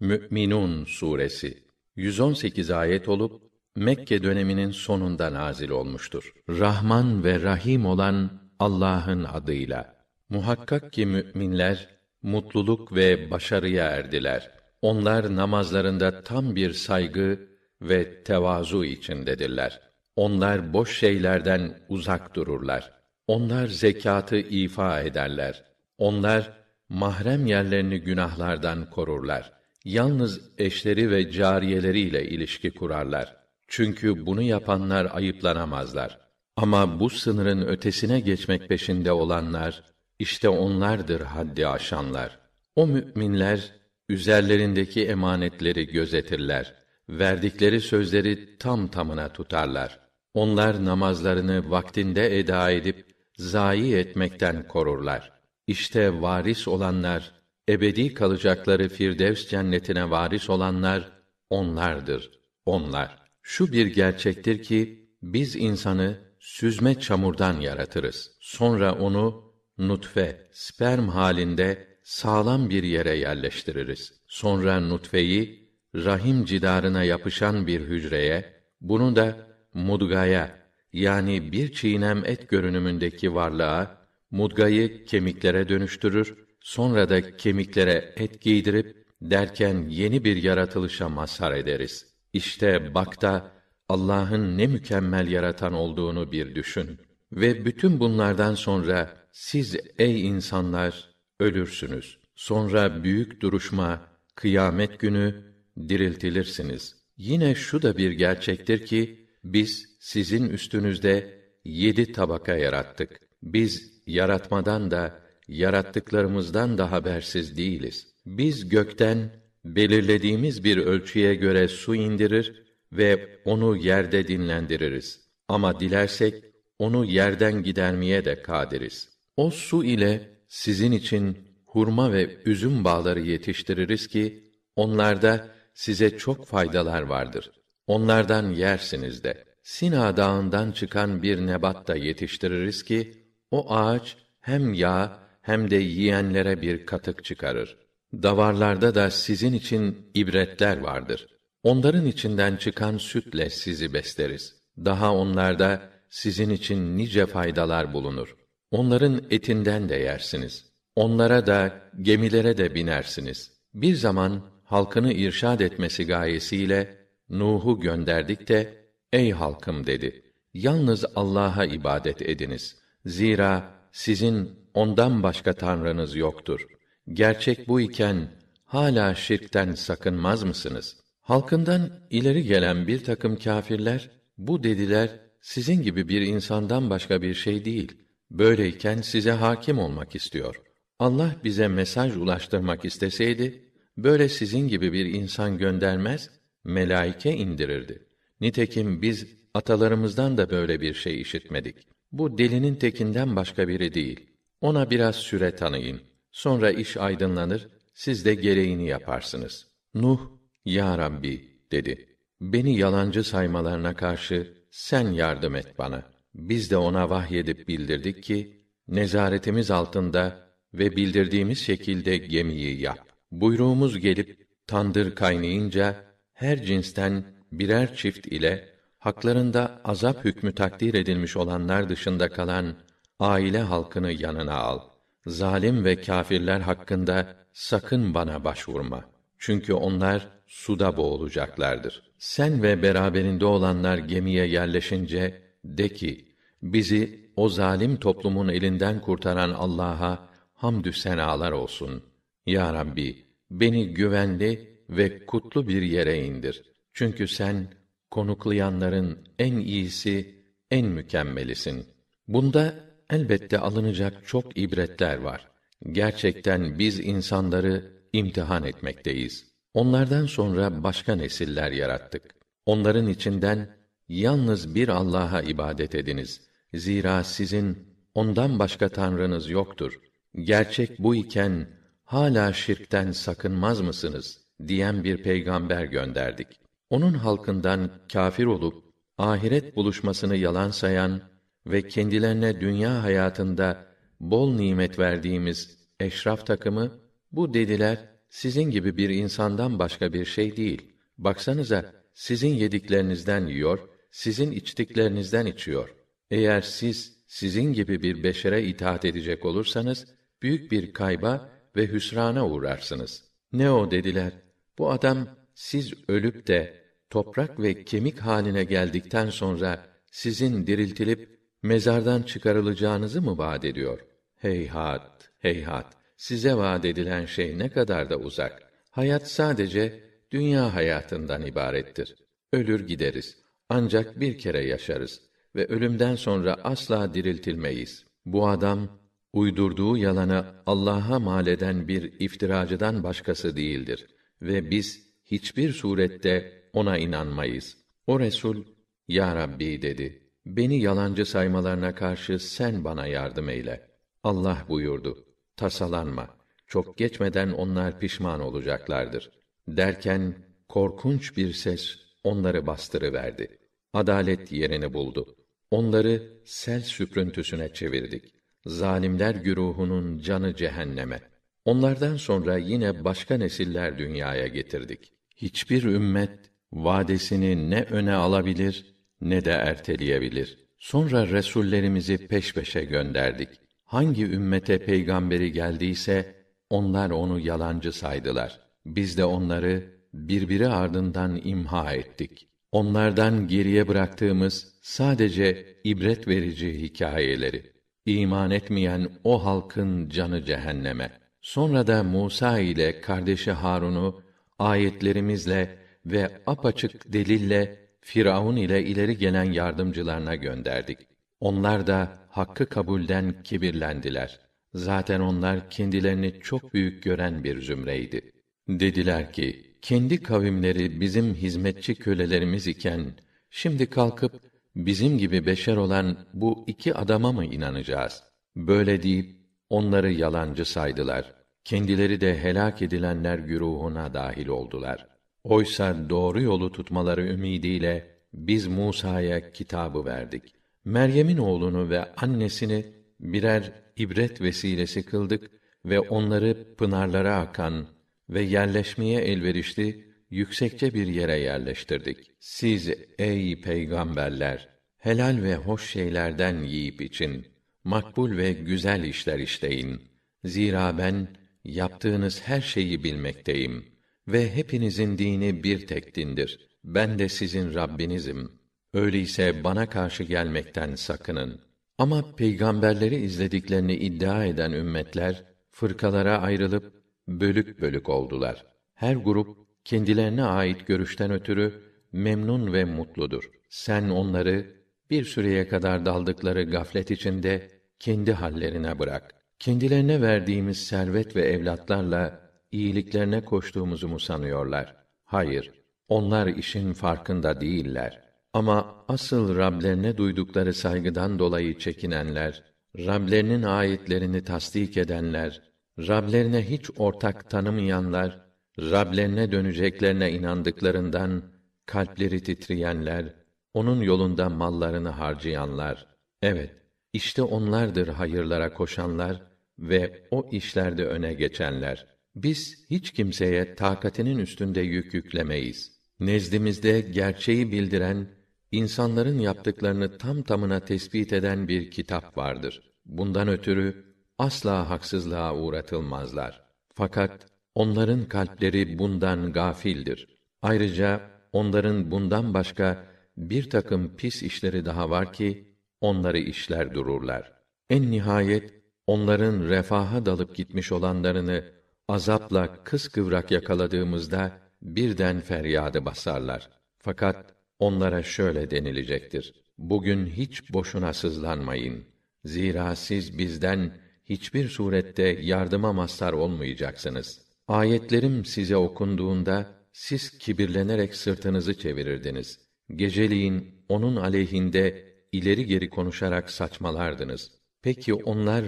Mü'minun suresi 118 ayet olup Mekke döneminin sonunda nazil olmuştur. Rahman ve Rahim olan Allah'ın adıyla. Muhakkak ki müminler mutluluk ve başarıya erdiler. Onlar namazlarında tam bir saygı ve tevazu içindedirler. Onlar boş şeylerden uzak dururlar. Onlar zekatı ifa ederler. Onlar mahrem yerlerini günahlardan korurlar. Yalnız eşleri ve cariyeleriyle ilişki kurarlar. Çünkü bunu yapanlar ayıplanamazlar. Ama bu sınırın ötesine geçmek peşinde olanlar, işte onlardır haddi aşanlar. O müminler, üzerlerindeki emanetleri gözetirler. Verdikleri sözleri tam tamına tutarlar. Onlar namazlarını vaktinde eda edip, zayi etmekten korurlar. İşte varis olanlar, ebedi kalacakları Firdevs cennetine varis olanlar, onlardır, onlar. Şu bir gerçektir ki, biz insanı süzme çamurdan yaratırız. Sonra onu nutfe, sperm halinde sağlam bir yere yerleştiririz. Sonra nutfeyi rahim cidarına yapışan bir hücreye, bunu da mudgaya yani bir çiğnem et görünümündeki varlığa mudgayı kemiklere dönüştürür, sonra da kemiklere et giydirip derken yeni bir yaratılışa mazhar ederiz. İşte bak da Allah'ın ne mükemmel yaratan olduğunu bir düşün. Ve bütün bunlardan sonra siz ey insanlar ölürsünüz. Sonra büyük duruşma, kıyamet günü diriltilirsiniz. Yine şu da bir gerçektir ki biz sizin üstünüzde yedi tabaka yarattık. Biz yaratmadan da yarattıklarımızdan da habersiz değiliz. Biz gökten belirlediğimiz bir ölçüye göre su indirir ve onu yerde dinlendiririz. Ama dilersek onu yerden gidermeye de kadiriz. O su ile sizin için hurma ve üzüm bağları yetiştiririz ki onlarda size çok faydalar vardır. Onlardan yersiniz de. Sina dağından çıkan bir nebat da yetiştiririz ki o ağaç hem yağ hem de yiyenlere bir katık çıkarır. Davarlarda da sizin için ibretler vardır. Onların içinden çıkan sütle sizi besleriz. Daha onlarda sizin için nice faydalar bulunur. Onların etinden de yersiniz. Onlara da gemilere de binersiniz. Bir zaman halkını irşad etmesi gayesiyle Nuh'u gönderdik de ey halkım dedi. Yalnız Allah'a ibadet ediniz. Zira sizin ondan başka tanrınız yoktur. Gerçek bu iken hala şirkten sakınmaz mısınız? Halkından ileri gelen bir takım kâfirler bu dediler sizin gibi bir insandan başka bir şey değil. Böyleyken size hakim olmak istiyor. Allah bize mesaj ulaştırmak isteseydi böyle sizin gibi bir insan göndermez, melaike indirirdi. Nitekim biz atalarımızdan da böyle bir şey işitmedik. Bu delinin tekinden başka biri değil. Ona biraz süre tanıyın. Sonra iş aydınlanır, siz de gereğini yaparsınız. Nuh, Ya Rabbi, dedi. Beni yalancı saymalarına karşı sen yardım et bana. Biz de ona vahyedip bildirdik ki, nezaretimiz altında ve bildirdiğimiz şekilde gemiyi yap. Buyruğumuz gelip, tandır kaynayınca, her cinsten birer çift ile, haklarında azap hükmü takdir edilmiş olanlar dışında kalan, aile halkını yanına al. Zalim ve kâfirler hakkında sakın bana başvurma. Çünkü onlar suda boğulacaklardır. Sen ve beraberinde olanlar gemiye yerleşince de ki bizi o zalim toplumun elinden kurtaran Allah'a hamdü senalar olsun. Ya Rabbi beni güvenli ve kutlu bir yere indir. Çünkü sen konuklayanların en iyisi, en mükemmelisin. Bunda elbette alınacak çok ibretler var. Gerçekten biz insanları imtihan etmekteyiz. Onlardan sonra başka nesiller yarattık. Onların içinden yalnız bir Allah'a ibadet ediniz. Zira sizin ondan başka tanrınız yoktur. Gerçek bu iken hala şirkten sakınmaz mısınız diyen bir peygamber gönderdik. Onun halkından kâfir olup ahiret buluşmasını yalan sayan ve kendilerine dünya hayatında bol nimet verdiğimiz eşraf takımı bu dediler sizin gibi bir insandan başka bir şey değil. Baksanıza, sizin yediklerinizden yiyor, sizin içtiklerinizden içiyor. Eğer siz sizin gibi bir beşere itaat edecek olursanız büyük bir kayba ve hüsrana uğrarsınız. Ne o dediler? Bu adam siz ölüp de toprak ve kemik haline geldikten sonra sizin diriltilip mezardan çıkarılacağınızı mı vaat ediyor? Heyhat, heyhat. Size vaat edilen şey ne kadar da uzak. Hayat sadece dünya hayatından ibarettir. Ölür gideriz. Ancak bir kere yaşarız ve ölümden sonra asla diriltilmeyiz. Bu adam uydurduğu yalanı Allah'a mal eden bir iftiracıdan başkası değildir ve biz hiçbir surette ona inanmayız. O Resul, Ya Rabbi dedi, beni yalancı saymalarına karşı sen bana yardım eyle. Allah buyurdu, tasalanma, çok geçmeden onlar pişman olacaklardır. Derken, korkunç bir ses onları bastırıverdi. Adalet yerini buldu. Onları sel süprüntüsüne çevirdik. Zalimler güruhunun canı cehenneme. Onlardan sonra yine başka nesiller dünyaya getirdik. Hiçbir ümmet vadesini ne öne alabilir ne de erteleyebilir. Sonra resullerimizi peş peşe gönderdik. Hangi ümmete peygamberi geldiyse onlar onu yalancı saydılar. Biz de onları birbiri ardından imha ettik. Onlardan geriye bıraktığımız sadece ibret verici hikayeleri. İman etmeyen o halkın canı cehenneme. Sonra da Musa ile kardeşi Harun'u ayetlerimizle ve apaçık delille Firavun ile ileri gelen yardımcılarına gönderdik. Onlar da hakkı kabulden kibirlendiler. Zaten onlar kendilerini çok büyük gören bir zümreydi. Dediler ki, kendi kavimleri bizim hizmetçi kölelerimiz iken, şimdi kalkıp bizim gibi beşer olan bu iki adama mı inanacağız? Böyle deyip onları yalancı saydılar. Kendileri de helak edilenler güruhuna dahil oldular. Oysa doğru yolu tutmaları ümidiyle biz Musa'ya kitabı verdik. Meryem'in oğlunu ve annesini birer ibret vesilesi kıldık ve onları pınarlara akan ve yerleşmeye elverişli yüksekçe bir yere yerleştirdik. Siz ey peygamberler helal ve hoş şeylerden yiyip için makbul ve güzel işler işleyin. Zira ben yaptığınız her şeyi bilmekteyim ve hepinizin dini bir tek dindir. Ben de sizin Rabbinizim. Öyleyse bana karşı gelmekten sakının. Ama peygamberleri izlediklerini iddia eden ümmetler fırkalara ayrılıp bölük bölük oldular. Her grup kendilerine ait görüşten ötürü memnun ve mutludur. Sen onları bir süreye kadar daldıkları gaflet içinde kendi hallerine bırak. Kendilerine verdiğimiz servet ve evlatlarla iyiliklerine koştuğumuzu mu sanıyorlar? Hayır, onlar işin farkında değiller. Ama asıl Rablerine duydukları saygıdan dolayı çekinenler, Rablerinin ayetlerini tasdik edenler, Rablerine hiç ortak tanımayanlar, Rablerine döneceklerine inandıklarından kalpleri titreyenler, onun yolunda mallarını harcayanlar. Evet, işte onlardır hayırlara koşanlar ve o işlerde öne geçenler. Biz hiç kimseye takatinin üstünde yük yüklemeyiz. Nezdimizde gerçeği bildiren, insanların yaptıklarını tam tamına tespit eden bir kitap vardır. Bundan ötürü asla haksızlığa uğratılmazlar. Fakat onların kalpleri bundan gafildir. Ayrıca onların bundan başka bir takım pis işleri daha var ki onları işler dururlar. En nihayet onların refaha dalıp gitmiş olanlarını azapla kıskıvrak yakaladığımızda birden feryadı basarlar. Fakat onlara şöyle denilecektir: Bugün hiç boşuna sızlanmayın. Zira siz bizden hiçbir surette yardıma mazhar olmayacaksınız. Ayetlerim size okunduğunda siz kibirlenerek sırtınızı çevirirdiniz. Geceliğin onun aleyhinde ileri geri konuşarak saçmalardınız. Peki onlar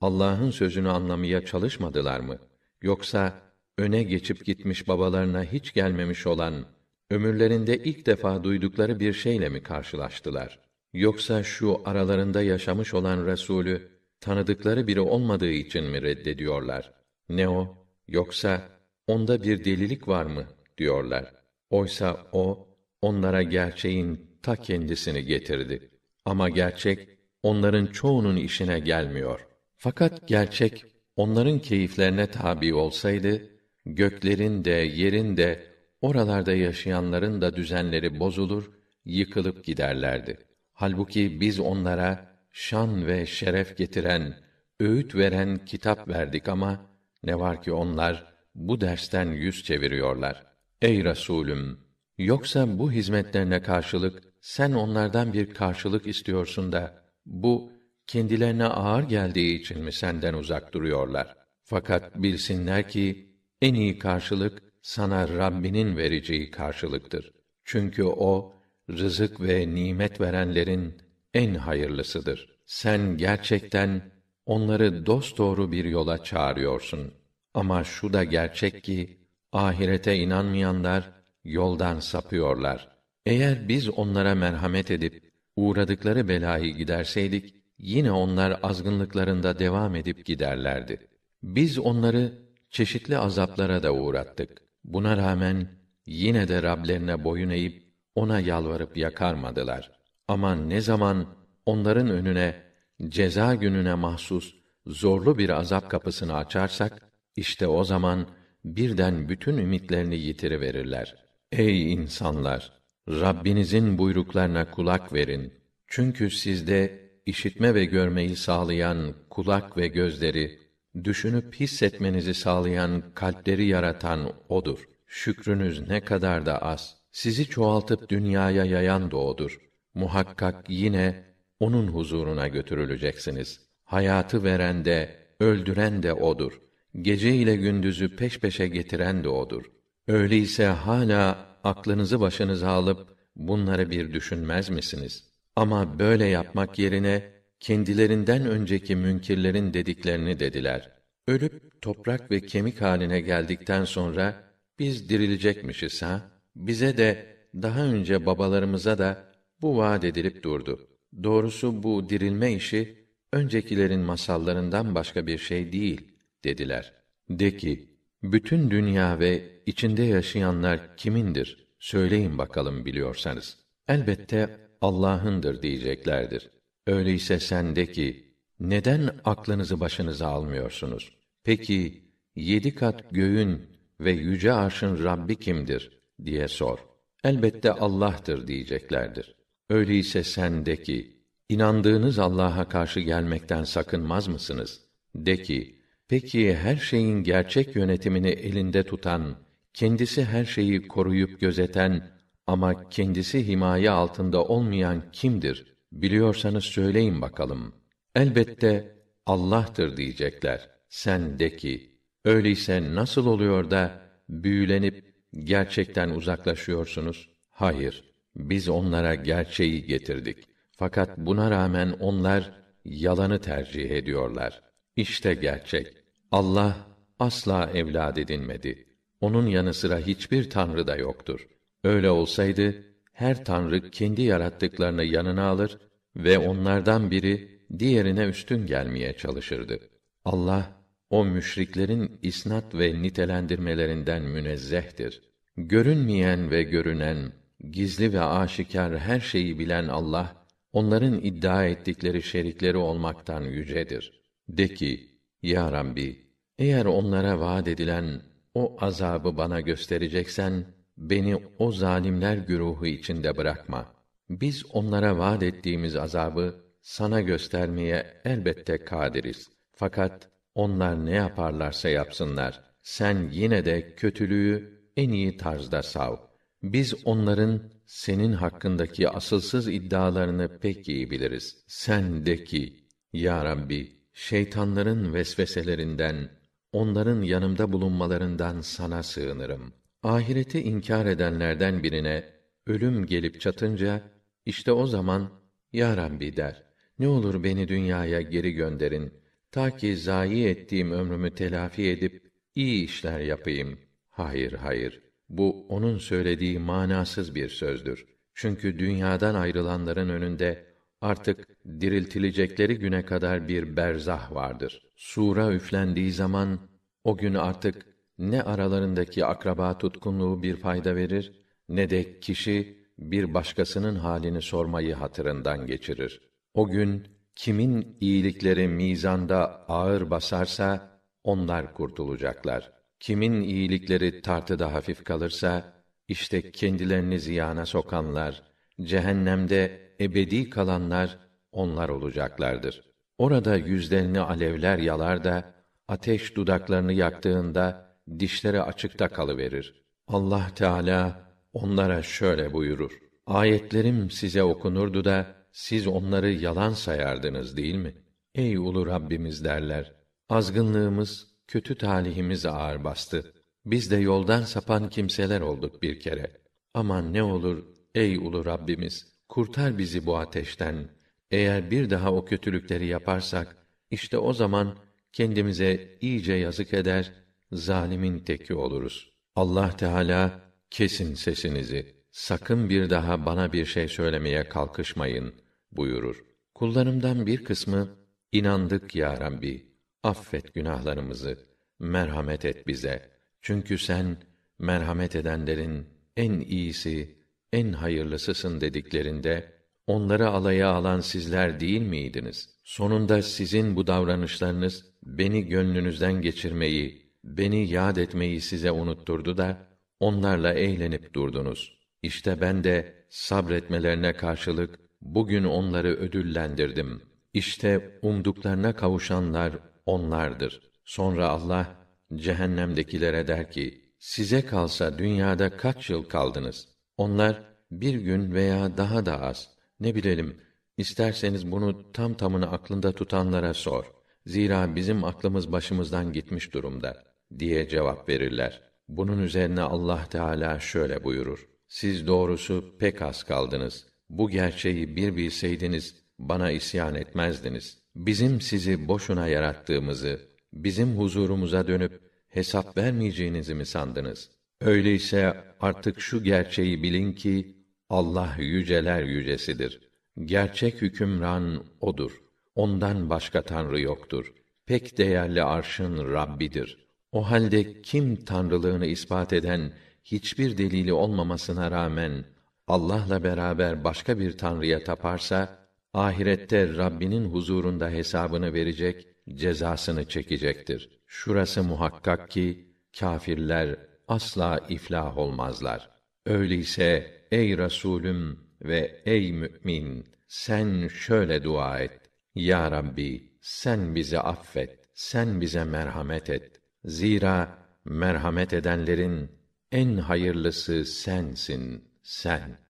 Allah'ın sözünü anlamaya çalışmadılar mı? Yoksa öne geçip gitmiş babalarına hiç gelmemiş olan ömürlerinde ilk defa duydukları bir şeyle mi karşılaştılar? Yoksa şu aralarında yaşamış olan Resulü tanıdıkları biri olmadığı için mi reddediyorlar? Ne o? Yoksa onda bir delilik var mı diyorlar. Oysa o onlara gerçeğin ta kendisini getirdi. Ama gerçek onların çoğunun işine gelmiyor. Fakat gerçek onların keyiflerine tabi olsaydı göklerin de yerin de oralarda yaşayanların da düzenleri bozulur, yıkılıp giderlerdi. Halbuki biz onlara şan ve şeref getiren, öğüt veren kitap verdik ama ne var ki onlar bu dersten yüz çeviriyorlar. Ey Resulüm, yoksa bu hizmetlerine karşılık sen onlardan bir karşılık istiyorsun da bu kendilerine ağır geldiği için mi senden uzak duruyorlar? Fakat bilsinler ki en iyi karşılık sana Rabbinin vereceği karşılıktır. Çünkü o rızık ve nimet verenlerin en hayırlısıdır. Sen gerçekten onları dosdoğru bir yola çağırıyorsun. Ama şu da gerçek ki ahirete inanmayanlar yoldan sapıyorlar. Eğer biz onlara merhamet edip uğradıkları belayı giderseydik yine onlar azgınlıklarında devam edip giderlerdi. Biz onları çeşitli azaplara da uğrattık. Buna rağmen yine de Rablerine boyun eğip ona yalvarıp yakarmadılar. Ama ne zaman onların önüne ceza gününe mahsus zorlu bir azap kapısını açarsak işte o zaman birden bütün ümitlerini yitiriverirler. Ey insanlar, Rabbinizin buyruklarına kulak verin. Çünkü sizde işitme ve görmeyi sağlayan kulak ve gözleri, düşünüp hissetmenizi sağlayan kalpleri yaratan odur. Şükrünüz ne kadar da az. Sizi çoğaltıp dünyaya yayan da odur. Muhakkak yine onun huzuruna götürüleceksiniz. Hayatı veren de, öldüren de odur. Gece ile gündüzü peş peşe getiren de odur. Öyleyse hala aklınızı başınıza alıp bunları bir düşünmez misiniz? Ama böyle yapmak yerine kendilerinden önceki münkirlerin dediklerini dediler. Ölüp toprak ve kemik haline geldikten sonra biz dirilecekmişiz ha? Bize de daha önce babalarımıza da bu vaad edilip durdu. Doğrusu bu dirilme işi öncekilerin masallarından başka bir şey değil dediler. De ki, bütün dünya ve içinde yaşayanlar kimindir? Söyleyin bakalım biliyorsanız. Elbette Allah'ındır diyeceklerdir. Öyleyse sen de ki, neden aklınızı başınıza almıyorsunuz? Peki, yedi kat göğün ve yüce arşın Rabbi kimdir? diye sor. Elbette Allah'tır diyeceklerdir. Öyleyse sen de ki, inandığınız Allah'a karşı gelmekten sakınmaz mısınız? De ki, Peki her şeyin gerçek yönetimini elinde tutan, kendisi her şeyi koruyup gözeten ama kendisi himaye altında olmayan kimdir? Biliyorsanız söyleyin bakalım. Elbette Allah'tır diyecekler. Sen de ki, öyleyse nasıl oluyor da büyülenip gerçekten uzaklaşıyorsunuz? Hayır, biz onlara gerçeği getirdik. Fakat buna rağmen onlar yalanı tercih ediyorlar. İşte gerçek. Allah asla evlad edinmedi. Onun yanı sıra hiçbir tanrı da yoktur. Öyle olsaydı her tanrı kendi yarattıklarını yanına alır ve onlardan biri diğerine üstün gelmeye çalışırdı. Allah o müşriklerin isnat ve nitelendirmelerinden münezzehtir. Görünmeyen ve görünen, gizli ve aşikar her şeyi bilen Allah, onların iddia ettikleri şerikleri olmaktan yücedir. De ki, ya Rabbi, eğer onlara vaad edilen o azabı bana göstereceksen, beni o zalimler güruhu içinde bırakma. Biz onlara vaad ettiğimiz azabı sana göstermeye elbette kadiriz. Fakat onlar ne yaparlarsa yapsınlar, sen yine de kötülüğü en iyi tarzda sav. Biz onların senin hakkındaki asılsız iddialarını pek iyi biliriz. Sen de ki, Ya Rabbi, şeytanların vesveselerinden, onların yanımda bulunmalarından sana sığınırım. Ahireti inkar edenlerden birine ölüm gelip çatınca işte o zaman ya Rabbi der. Ne olur beni dünyaya geri gönderin ta ki zayi ettiğim ömrümü telafi edip iyi işler yapayım. Hayır, hayır. Bu onun söylediği manasız bir sözdür. Çünkü dünyadan ayrılanların önünde artık diriltilecekleri güne kadar bir berzah vardır. Sura üflendiği zaman o gün artık ne aralarındaki akraba tutkunluğu bir fayda verir ne de kişi bir başkasının halini sormayı hatırından geçirir. O gün kimin iyilikleri mizanda ağır basarsa onlar kurtulacaklar. Kimin iyilikleri tartıda hafif kalırsa işte kendilerini ziyana sokanlar, cehennemde ebedi kalanlar onlar olacaklardır. Orada yüzlerini alevler yalar da ateş dudaklarını yaktığında dişleri açıkta kalıverir. Allah Teala onlara şöyle buyurur: Ayetlerim size okunurdu da siz onları yalan sayardınız değil mi? Ey ulu Rabbimiz derler. Azgınlığımız, kötü talihimiz ağır bastı. Biz de yoldan sapan kimseler olduk bir kere. Aman ne olur ey ulu Rabbimiz, kurtar bizi bu ateşten. Eğer bir daha o kötülükleri yaparsak, işte o zaman kendimize iyice yazık eder, zalimin teki oluruz. Allah Teala kesin sesinizi. Sakın bir daha bana bir şey söylemeye kalkışmayın buyurur. Kullarımdan bir kısmı inandık ya Rabbi. Affet günahlarımızı. Merhamet et bize. Çünkü sen merhamet edenlerin en iyisi, en hayırlısısın dediklerinde onları alaya alan sizler değil miydiniz? Sonunda sizin bu davranışlarınız beni gönlünüzden geçirmeyi, beni yad etmeyi size unutturdu da onlarla eğlenip durdunuz. İşte ben de sabretmelerine karşılık bugün onları ödüllendirdim. İşte umduklarına kavuşanlar onlardır. Sonra Allah cehennemdekilere der ki: Size kalsa dünyada kaç yıl kaldınız? Onlar bir gün veya daha da az. Ne bilelim, isterseniz bunu tam tamını aklında tutanlara sor. Zira bizim aklımız başımızdan gitmiş durumda diye cevap verirler. Bunun üzerine Allah Teala şöyle buyurur: Siz doğrusu pek az kaldınız. Bu gerçeği bir bilseydiniz bana isyan etmezdiniz. Bizim sizi boşuna yarattığımızı, bizim huzurumuza dönüp hesap vermeyeceğinizi mi sandınız? Öyleyse artık şu gerçeği bilin ki Allah yüceler yücesidir. Gerçek hükümran odur. Ondan başka tanrı yoktur. Pek değerli arşın Rabbidir. O halde kim tanrılığını ispat eden hiçbir delili olmamasına rağmen Allah'la beraber başka bir tanrıya taparsa ahirette Rabbinin huzurunda hesabını verecek, cezasını çekecektir. Şurası muhakkak ki kâfirler asla iflah olmazlar. Öyleyse ey Resulüm ve ey mümin sen şöyle dua et. Ya Rabbi sen bizi affet. Sen bize merhamet et. Zira merhamet edenlerin en hayırlısı sensin, sen.